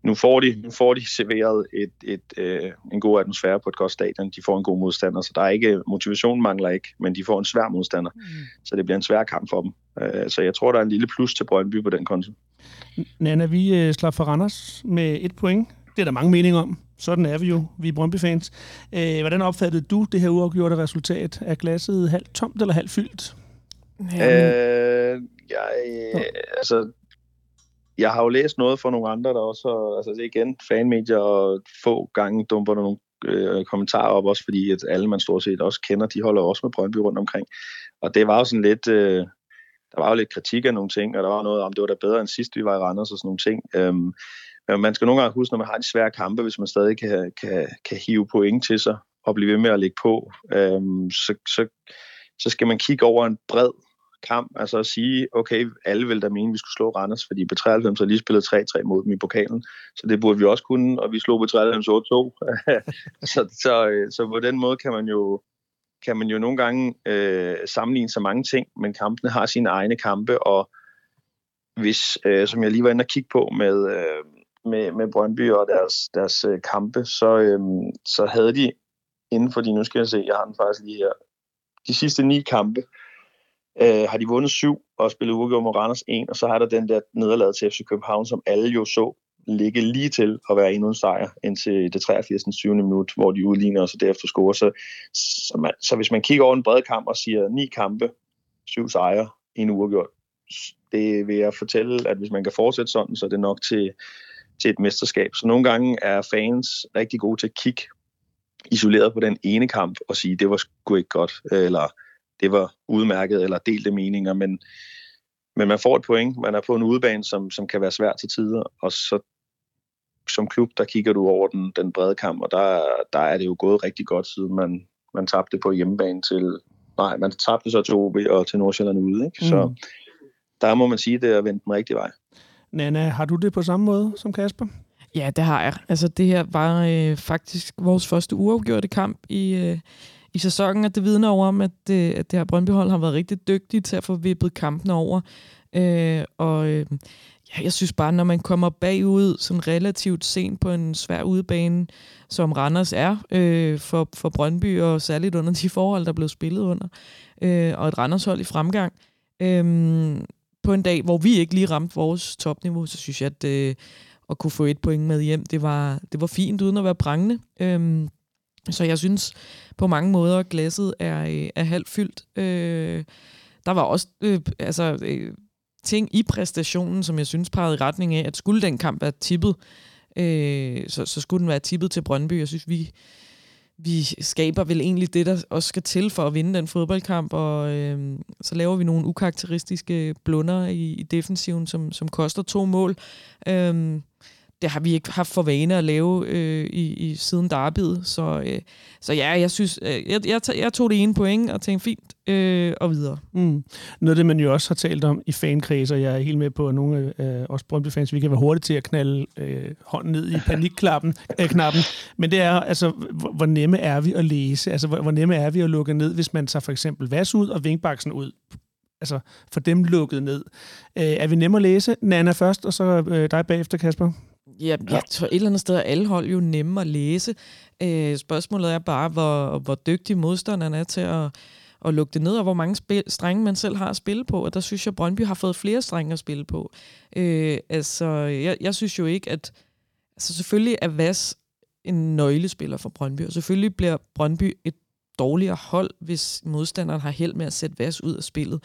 nu får de, nu får de serveret et, et, øh, en god atmosfære på et godt stadion. De får en god modstander, så der er ikke, motivation mangler ikke, men de får en svær modstander. Mm. Så det bliver en svær kamp for dem. Øh, så jeg tror, der er en lille plus til Brøndby på den konto. Nana, vi øh, slår for Randers med et point. Det er der mange meninger om. Sådan er vi jo, vi er Brøndby-fans. Øh, hvordan opfattede du det her uafgjorte resultat? Er glasset halvt tomt eller halvt fyldt? Ja, øh, jeg, øh, altså, jeg har jo læst noget fra nogle andre, der også altså igen, fanmedier og få gange dumper der nogle øh, kommentarer op, også fordi at alle man stort set også kender, de holder også med Brøndby rundt omkring. Og det var jo sådan lidt, øh, der var jo lidt kritik af nogle ting, og der var noget om, det var da bedre end sidst, vi var i Randers og sådan nogle ting. Øhm, men man skal nogle gange huske, når man har de svære kampe, hvis man stadig kan, kan, kan hive point til sig og blive ved med at lægge på, øhm, så, så, så skal man kigge over en bred kamp, altså at sige, okay, alle vil da mene, at vi skulle slå Randers, fordi på 93 har lige spillet 3-3 mod dem i pokalen, så det burde vi også kunne, og vi slog på 93 8-2. [LAUGHS] så, så, øh, så på den måde kan man jo, kan man jo nogle gange øh, sammenligne så mange ting, men kampene har sine egne kampe, og hvis, øh, som jeg lige var inde og kigge på med, øh, med, med Brøndby og deres, deres øh, kampe, så, øh, så havde de inden for de, nu skal jeg se, jeg har den faktisk lige her, de sidste ni kampe, øh, har de vundet syv og spillet uafgjort mod Randers 1, og så har der den der nederlag til FC København, som alle jo så ligge lige til at være endnu en sejr indtil det 83. 20. minut, hvor de udligner og så derefter scorer. Så, så, man, så hvis man kigger over en bred kamp og siger ni kampe, syv sejre, en uafgjort, det vil jeg fortælle, at hvis man kan fortsætte sådan, så er det nok til, til et mesterskab. Så nogle gange er fans rigtig gode til at kigge isoleret på den ene kamp og sige, det var sgu ikke godt, eller det var udmærket, eller delte meninger, men, men man får et point. Man er på en udebane, som, som kan være svært til tider, og så som klub, der kigger du over den, den brede kamp, og der, der er det jo gået rigtig godt, siden man, man tabte på hjemmebane til, nej, man tabte så til OB og til Nordsjælland ude, ikke? Mm. Så der må man sige, det er vendt den rigtige vej. Nana, har du det på samme måde som Kasper? Ja, det har jeg. Altså, det her var øh, faktisk vores første uafgjorte kamp i, øh, i sæsonen, og det vidner over om, at, det, at det her Brøndbyhold har været rigtig dygtige til at få vippet kampene over. Øh, og øh, ja, jeg synes bare, når man kommer bagud sådan relativt sent på en svær udebane, som Randers er øh, for, for Brøndby, og særligt under de forhold, der blev spillet under, øh, og et Randers-hold i fremgang, øh, på en dag, hvor vi ikke lige ramte vores topniveau, så synes jeg, at øh, at kunne få et point med hjem, det var, det var fint uden at være prangende. Øhm, så jeg synes på mange måder, at glasset er, øh, er halvt fyldt. Øh, der var også øh, altså, øh, ting i præstationen, som jeg synes pegede i retning af, at skulle den kamp være tippet, øh, så, så skulle den være tippet til Brøndby. Jeg synes, vi, vi skaber vel egentlig det, der også skal til for at vinde den fodboldkamp, og øh, så laver vi nogle ukarakteristiske blunder i, i defensiven, som, som koster to mål. Øh, det har vi ikke haft for vane at lave øh, i, i siden derbyet. Så, øh, så ja, jeg synes, øh, jeg, jeg, jeg tog det ene point og tænkte fint øh, og videre. Mm. Noget af det, man jo også har talt om i fankredser, jeg er helt med på, at nogle af øh, os Brøndby-fans, vi kan være hurtige til at knalde øh, hånden ned i [LAUGHS] panikklappen, øh, knappen. Men det er altså, hvor, hvor nemme er vi at læse? Altså, hvor, hvor nemme er vi at lukke ned, hvis man tager for eksempel Vas ud og Vinkbaksen ud? Altså, for dem lukket ned. Øh, er vi nemme at læse? Nana først, og så øh, dig bagefter, Kasper? Ja, jeg tror et eller andet sted er alle hold jo nemme at læse. Øh, spørgsmålet er bare, hvor, hvor dygtig modstanderen er til at, at lukke det ned, og hvor mange spil, strenge man selv har at spille på. Og der synes jeg, Brøndby har fået flere strenge at spille på. Øh, altså, jeg, jeg synes jo ikke, at... Altså, selvfølgelig er Vas en nøglespiller for Brøndby, og selvfølgelig bliver Brøndby et dårligere hold, hvis modstanderen har held med at sætte Vas ud af spillet.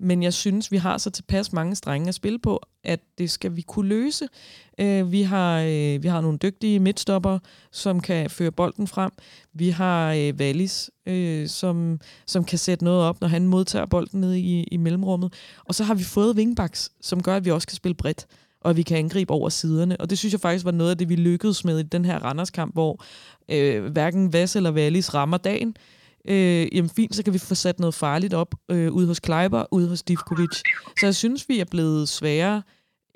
Men jeg synes, vi har så tilpas mange strenge at spille på, at det skal vi kunne løse. Øh, vi, har, øh, vi har nogle dygtige midtstopper, som kan føre bolden frem. Vi har øh, Wallis, øh, som, som kan sætte noget op, når han modtager bolden ned i, i mellemrummet. Og så har vi fået wingbacks, som gør, at vi også kan spille bredt og vi kan angribe over siderne. Og det synes jeg faktisk var noget af det, vi lykkedes med i den her Randers-kamp, hvor øh, hverken Vass eller Wallis rammer dagen øh, jamen fint, så kan vi få sat noget farligt op øh, ude hos Kleiber, ude hos Divkovic. Så jeg synes, vi er blevet sværere,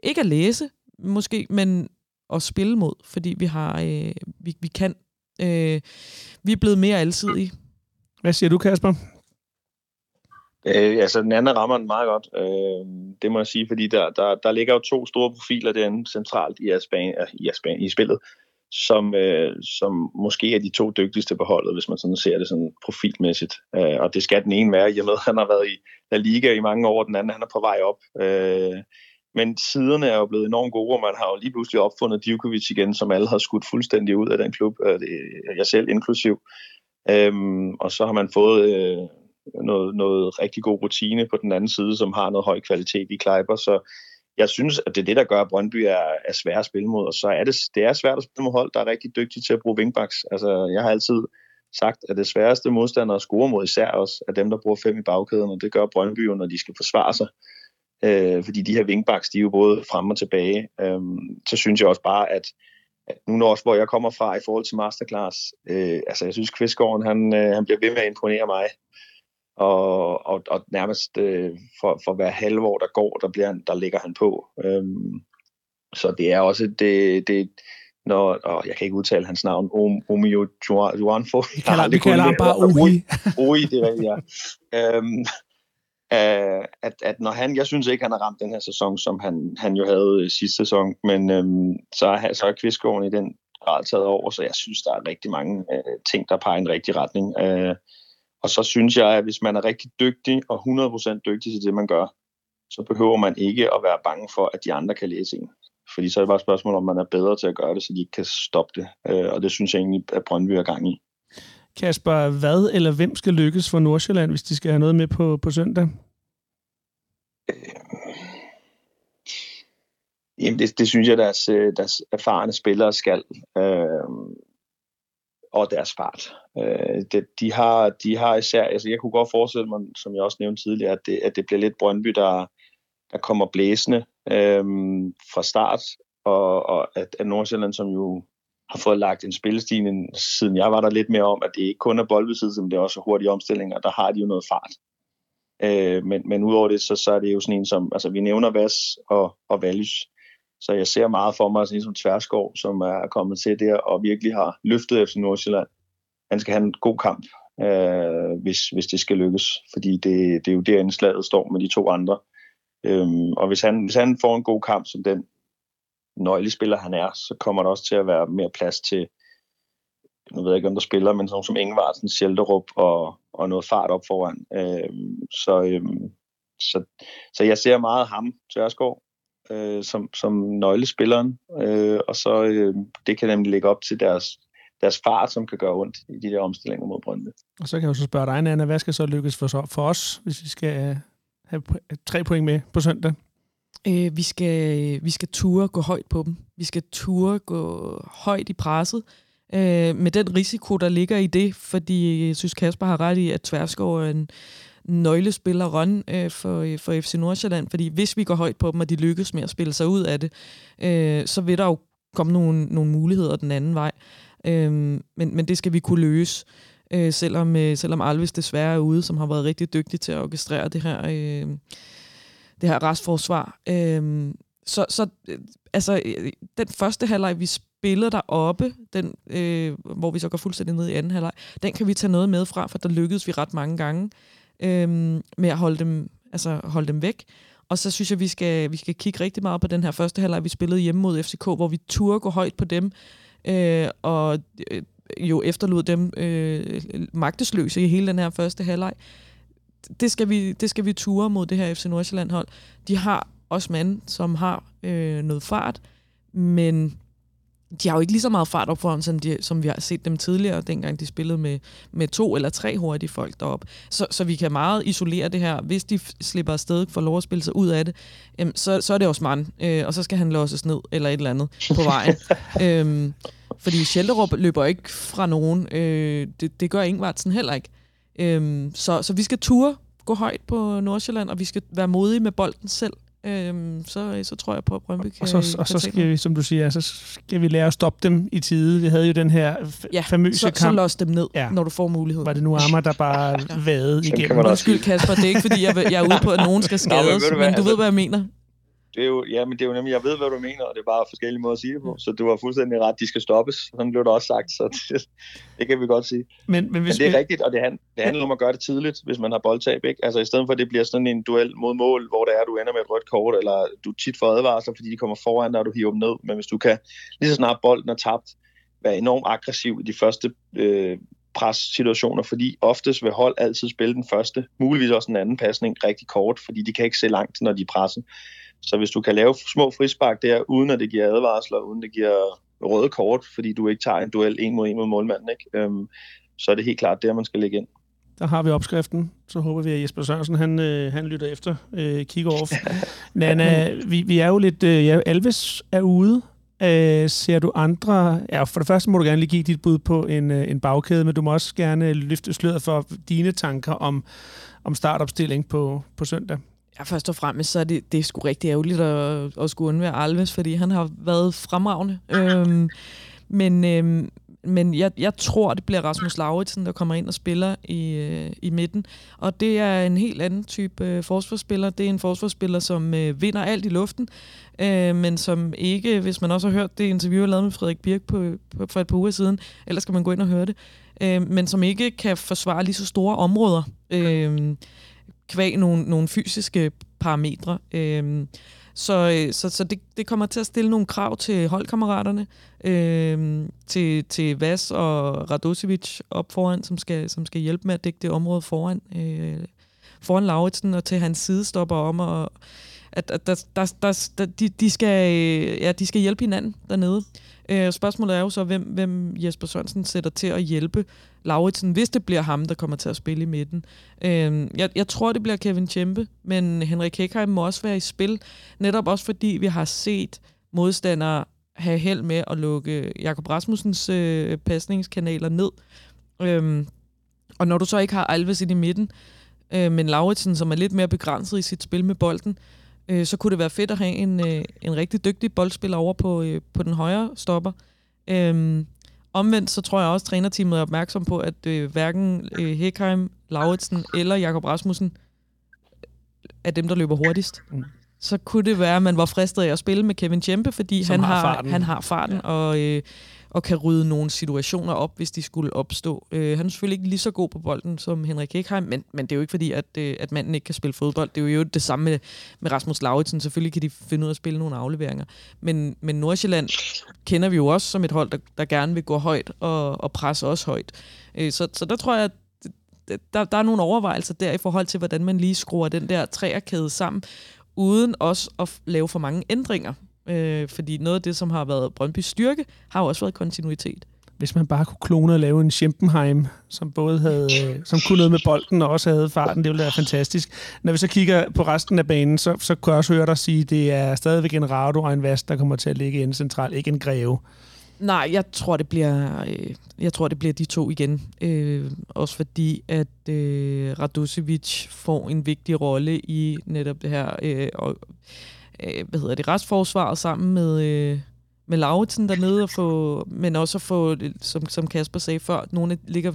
ikke at læse måske, men at spille mod, fordi vi har, øh, vi, vi kan, øh, vi er blevet mere alsidige. Hvad siger du, Kasper? Øh, altså, den anden rammer den meget godt. Øh, det må jeg sige, fordi der, der, der ligger jo to store profiler derinde centralt i, Aspan, i, Aspan, i spillet, som, øh, som måske er de to dygtigste på holdet, hvis man sådan ser det sådan profilmæssigt. Øh, og det skal den ene være, i og med at han har været i La Liga i mange år, den anden han er på vej op. Øh, men siderne er jo blevet enormt gode, og man har jo lige pludselig opfundet Djokovic igen, som alle har skudt fuldstændig ud af den klub, øh, jeg selv inklusiv. Øhm, og så har man fået øh, noget, noget rigtig god rutine på den anden side, som har noget høj kvalitet i Kleiber, så jeg synes, at det er det, der gør, at Brøndby er, er svære at spille mod, og så er det, det er svært at spille mod hold, der er rigtig dygtige til at bruge wingbacks. Altså, jeg har altid sagt, at det sværeste modstander at score mod især også er dem, der bruger fem i bagkæden, og det gør Brøndby jo, når de skal forsvare sig. Øh, fordi de her wingbacks, de er jo både frem og tilbage. Øh, så synes jeg også bare, at, at nu når også, hvor jeg kommer fra i forhold til masterclass, øh, altså jeg synes, Kvistgården, han, øh, han bliver ved med at imponere mig og, og, og nærmest øh, for, for hver halve år, der går, der, bliver der ligger han på. Øhm, så det er også det, det når, og jeg kan ikke udtale hans navn, Omio Juanfo. Vi kalder, vi kalder ham bare Oi. Oi, det er rigtigt, ja. Øhm, at, at når han, jeg synes ikke, han har ramt den her sæson, som han, han jo havde sidste sæson, men øhm, så, er, så er Kvistgården i den grad taget over, så jeg synes, der er rigtig mange øh, ting, der peger i en rigtig retning. Øh, og så synes jeg, at hvis man er rigtig dygtig og 100% dygtig til det, man gør, så behøver man ikke at være bange for, at de andre kan læse en. Fordi så er det bare et spørgsmål, om man er bedre til at gøre det, så de ikke kan stoppe det. Øh, og det synes jeg egentlig, at Brøndby er gang i. Kasper, hvad eller hvem skal lykkes for Nordsjælland, hvis de skal have noget med på, på søndag? Øh, jamen, det, det synes jeg, deres, øh, deres erfarne spillere skal. Øh, og deres fart. Øh, det, de, har, de har især, altså jeg kunne godt forestille mig, som jeg også nævnte tidligere, at det, at det bliver lidt Brøndby, der, der kommer blæsende øh, fra start, og, og at, at Nordsjælland, som jo har fået lagt en spillestil, siden jeg var der lidt mere om, at det ikke kun er boldbesiddelse, men det er også hurtige omstillinger, der har de jo noget fart. Øh, men, men udover det, så, så er det jo sådan en som, altså vi nævner Vas og, og Valys, så jeg ser meget for mig, sådan som Tverskov, som er kommet til der og virkelig har løftet FC Nordsjælland. Han skal have en god kamp, øh, hvis, hvis det skal lykkes, fordi det, det er jo derinde slaget står med de to andre. Øhm, og hvis han, hvis han får en god kamp som den nøglespiller han er, så kommer der også til at være mere plads til, nu ved jeg ikke, om der spiller, men sådan som Ingevartsen, Sjælderup og, og noget fart op foran. Øhm, så, øhm, så, så jeg ser meget ham, Tørskov, øh, som, som nøglespilleren, øh, og så øh, det kan nemlig lægge op til deres, deres fart, som kan gøre ondt i de der omstillinger mod Brøndby. Og så kan jeg jo så spørge dig, Anna, hvad skal så lykkes for, for os, hvis vi skal have tre point med på søndag? Øh, vi, skal, vi skal ture gå højt på dem. Vi skal ture gå højt i presset. Øh, med den risiko, der ligger i det, fordi jeg synes, Kasper har ret i, at Tverskov er en, nøglespiller run øh, for, øh, for FC Nordsjælland, fordi hvis vi går højt på dem, og de lykkes med at spille sig ud af det, øh, så vil der jo komme nogle, nogle muligheder den anden vej. Øh, men, men det skal vi kunne løse, øh, selvom, øh, selvom Alves desværre er ude, som har været rigtig dygtig til at orkestrere det her, øh, det her restforsvar. Øh, så, så øh, altså, øh, den første halvleg, vi spillede deroppe, den, øh, hvor vi så går fuldstændig ned i anden halvleg, den kan vi tage noget med fra, for der lykkedes vi ret mange gange øhm, med at holde dem, altså holde dem væk. Og så synes jeg, vi skal, vi skal kigge rigtig meget på den her første halvleg, vi spillede hjemme mod FCK, hvor vi turde gå højt på dem, øh, og øh, jo efterlod dem øh, magtesløse i hele den her første halvleg. Det skal vi, det skal vi ture mod det her FC Nordsjælland hold. De har også mand, som har øh, noget fart, men de har jo ikke lige så meget fart op foran, som, de, som vi har set dem tidligere, dengang de spillede med, med to eller tre hurtige folk derop. Så, så vi kan meget isolere det her. Hvis de slipper afsted for lov at spille sig ud af det, øhm, så, så er det også mand, øh, og så skal han låses ned eller et eller andet på vejen. [LAUGHS] øhm, fordi Schelderup løber ikke fra nogen. Øh, det, det gør Ingvartsen heller ikke. Øhm, så, så vi skal ture gå højt på Nordsjælland, og vi skal være modige med bolden selv. Øhm, så, så tror jeg på, at Brøndby kan Og så, og så skal vi, som du siger, så skal vi lære at stoppe dem i tide. Vi havde jo den her Ja, famøse så, så kamp. los dem ned, Ja. ja. når du får muligheden. Var det nu Ammer, der bare [LAUGHS] vadede kan igennem? Undskyld, Kasper, det er ikke, fordi jeg, jeg er ude på, at nogen skal Nå, men skades, du men, hvad, du altså- ved, hvad jeg mener. Det er jo, ja, men det er jo nemlig, jeg ved, hvad du mener, og det er bare forskellige måder at sige det på. Så du har fuldstændig ret, de skal stoppes. Sådan blev det også sagt, så det, [LAUGHS] det kan vi godt sige. Men, men Men hvis det er vi, rigtigt, og det, hand, det handler om at gøre det tidligt, hvis man har boldtab. Ikke? Altså i stedet for, at det bliver sådan en duel mod mål, hvor det er, du ender med et rødt kort, eller du tit får advarsler, fordi de kommer foran dig, og du hiver dem ned. Men hvis du kan, lige så snart bolden er tabt, være enormt aggressiv i de første øh, pressituationer, fordi oftest vil hold altid spille den første, muligvis også den anden pasning rigtig kort, fordi de kan ikke se langt, når de er presset. Så hvis du kan lave små frispark der, uden at det giver advarsler, uden det giver røde kort, fordi du ikke tager en duel en mod en mod målmanden, ikke? Øhm, så er det helt klart der, man skal lægge ind. der har vi opskriften. Så håber vi, at Jesper Sørensen han, øh, han lytter efter. Øh, kigger off. [LAUGHS] Nana, vi, vi er jo lidt... Øh, ja, Alves er ude. Øh, ser du andre... Ja, for det første må du gerne lige give dit bud på en, øh, en bagkæde, men du må også gerne løfte sløret for dine tanker om, om startopstilling på, på søndag. Ja, først og fremmest, så er det, det er sgu rigtig ærgerligt at, at skulle undvære Alves, fordi han har været fremragende. Øhm, men øhm, men jeg, jeg tror, det bliver Rasmus Lauritsen, der kommer ind og spiller i, øh, i midten. Og det er en helt anden type øh, forsvarsspiller. Det er en forsvarsspiller, som øh, vinder alt i luften, øh, men som ikke, hvis man også har hørt det interview, jeg lavede med Frederik Birk på, på, for et par uger siden, ellers skal man gå ind og høre det, øh, men som ikke kan forsvare lige så store områder. Øh, kvæg nogle, nogle fysiske parametre. Øhm, så øh, så, så det, det kommer til at stille nogle krav til holdkammeraterne, øhm, til, til Vas og Radosevic op foran, som skal, som skal hjælpe med at dække det område foran, øh, foran Lauritsen, og til hans sidestopper om, og at, at der, der, der, der, de, de, skal, øh, ja, de skal hjælpe hinanden dernede. Øh, spørgsmålet er jo så, hvem, hvem Jesper Sørensen sætter til at hjælpe Lauritsen, hvis det bliver ham, der kommer til at spille i midten. Øh, jeg, jeg tror, det bliver Kevin Tjempe, men Henrik Hekheim må også være i spil, netop også fordi vi har set modstandere have held med at lukke Jakob Rasmussens øh, pasningskanaler ned. Øh, og når du så ikke har Alves i midten, øh, men Lauritsen, som er lidt mere begrænset i sit spil med bolden, øh, så kunne det være fedt at have en, øh, en rigtig dygtig boldspiller over på, øh, på den højre stopper. Øhm, omvendt så tror jeg også, at trænerteamet er opmærksom på, at øh, hverken øh, Hekheim, Lauritsen eller Jakob Rasmussen er dem, der løber hurtigst. Mm. Mm. Så kunne det være, at man var fristet af at spille med Kevin Tjempe, fordi Som han har har, farten. han har farten ja. og, øh, og kan rydde nogle situationer op, hvis de skulle opstå. Øh, han er selvfølgelig ikke lige så god på bolden som Henrik Ekheim, men, men det er jo ikke fordi, at, øh, at manden ikke kan spille fodbold. Det er jo det samme med, med Rasmus Lauritsen. Selvfølgelig kan de finde ud af at spille nogle afleveringer. Men, men Nordsjælland kender vi jo også som et hold, der, der gerne vil gå højt og, og presse også højt. Øh, så, så der tror jeg, at der, der er nogle overvejelser der i forhold til, hvordan man lige skruer den der træerkæde sammen, uden også at lave for mange ændringer. Øh, fordi noget af det, som har været Brøndbys styrke, har jo også været kontinuitet. Hvis man bare kunne klone og lave en Schempenheim, som både havde, som kunne noget med bolden og også havde farten, det ville være fantastisk. Når vi så kigger på resten af banen, så, så kan jeg også høre dig sige, at det er stadigvæk en Rado og en Vast, der kommer til at ligge inde centralt, ikke en Greve. Nej, jeg tror, det bliver, øh, jeg tror, det bliver de to igen. Øh, også fordi, at øh, Radosevic får en vigtig rolle i netop det her, øh, og, øh, hvad hedder det, restforsvaret sammen med, øh, med Lauritsen dernede, og få, men også at få, som, som Kasper sagde før, nogle af, ligger,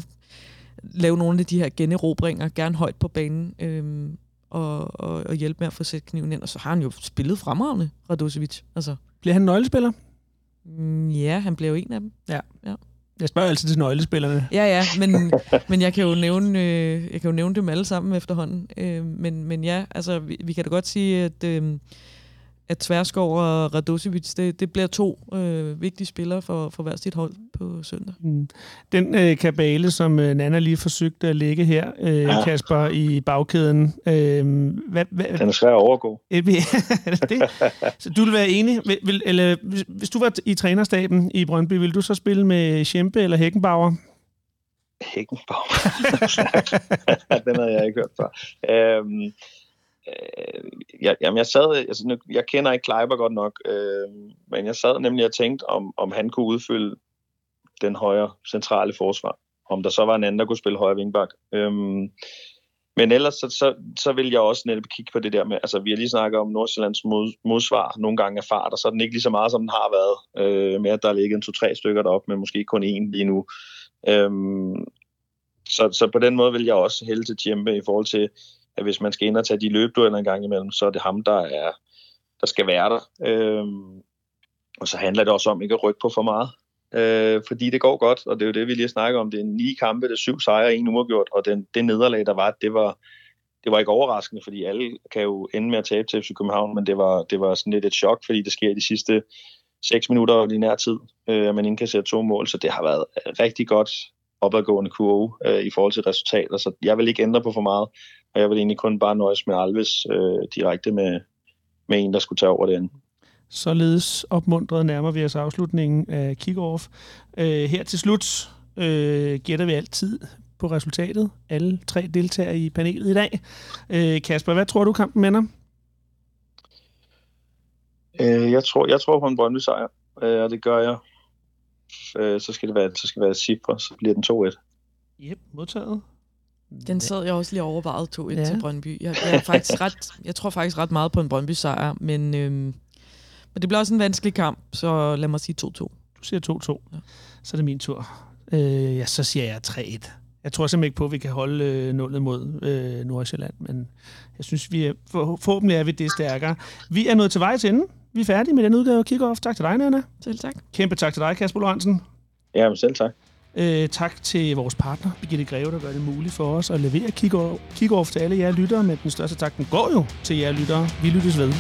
lave nogle af de her generobringer, gerne højt på banen, øh, og, og, og hjælpe med at få sat kniven ind. Og så har han jo spillet fremragende, Radosevic. Altså, Bliver han nøglespiller? mm, ja, han blev jo en af dem. Jeg spørger altid til nøglespillerne. Ja, ja, men, [LAUGHS] men jeg kan jo nævne, øh, jeg kan jo nævne dem alle sammen efterhånden. Øh, men, men ja, altså, vi, vi kan da godt sige, at, øh, at Tverskov og Radosevic, det, det bliver to øh, vigtige spillere for, for hver sit hold på søndag. Mm. Den øh, kabale, som øh, Nana lige forsøgte at lægge her, øh, ja. Kasper, i bagkæden. Øh, hvad, hvad, Den er svær at overgå. [LAUGHS] Det. Så du vil være enig? Vil, vil, eller, hvis, hvis du var i trænerstaben i Brøndby, ville du så spille med Schempe eller Hækkenbauer? Hækkenbauer. [LAUGHS] den havde jeg ikke hørt før. Øhm, øh, jeg, jamen jeg sad, altså, nu, jeg kender ikke Kleiber godt nok, øh, men jeg sad nemlig og tænkte, om, om han kunne udfylde den højre centrale forsvar. Om der så var en anden, der kunne spille højre vingbak. Øh, men ellers så, så, så vil jeg også netop kigge på det der med, altså vi har lige snakket om Nordsjællands mod, modsvar, nogle gange er fart, og så er den ikke lige så meget, som den har været, øh, med at der ligger en to-tre stykker derop, men måske kun en lige nu. Øhm, så, så på den måde vil jeg også hælde til Tjempe i forhold til, at hvis man skal ind og tage de løbdueller en gang imellem, så er det ham, der, er, der skal være der. Øhm, og så handler det også om ikke at rykke på for meget. Øh, fordi det går godt, og det er jo det, vi lige snakker om. Det er ni kampe, det er syv sejre, en uafgjort, og den, det nederlag, der var, det var, det var ikke overraskende, fordi alle kan jo ende med at tabe til FC København, men det var, det var sådan lidt et chok, fordi det sker i de sidste 6 minutter og nær tid, øh, at man indkasserer to mål, så det har været rigtig godt opadgående kurve øh, i forhold til resultater, så jeg vil ikke ændre på for meget, og jeg vil egentlig kun bare nøjes med Alves øh, direkte med, med en, der skulle tage over andet. Således opmuntret nærmer vi os afslutningen af kick-off. Øh, her til slut øh, gætter vi altid på resultatet. Alle tre deltager i panelet i dag. Øh, Kasper, hvad tror du kampen ender? Øh, jeg, tror, jeg tror på en Brøndby sejr, øh, og det gør jeg. Øh, så skal det være, så skal det være cifre, så bliver den 2-1. Yep, modtaget. Den sad jeg også lige overvejet 2-1 ja. til Brøndby. Jeg, jeg, er faktisk [LAUGHS] ret, jeg tror faktisk ret meget på en Brøndby sejr, men, øhm, men det bliver også en vanskelig kamp, så lad mig sige 2-2. Du siger 2-2. Ja. Så er det min tur. Øh, ja, så siger jeg 3-1. Jeg tror simpelthen ikke på, at vi kan holde øh, nullet mod øh, Nordsjælland, men jeg synes, vi er, for, forhåbentlig er vi det stærkere. Vi er nået til vej til enden. Vi er færdige med den udgave af Kickoff. Tak til dig, Nana. Selv tak. Kæmpe tak til dig, Kasper Lorentzen. Ja, selv tak. Øh, tak til vores partner, Birgitte Greve, der gør det muligt for os at levere Kickoff til alle jer lyttere, men den største tak, den går jo til jer lyttere. Vi lyttes ved.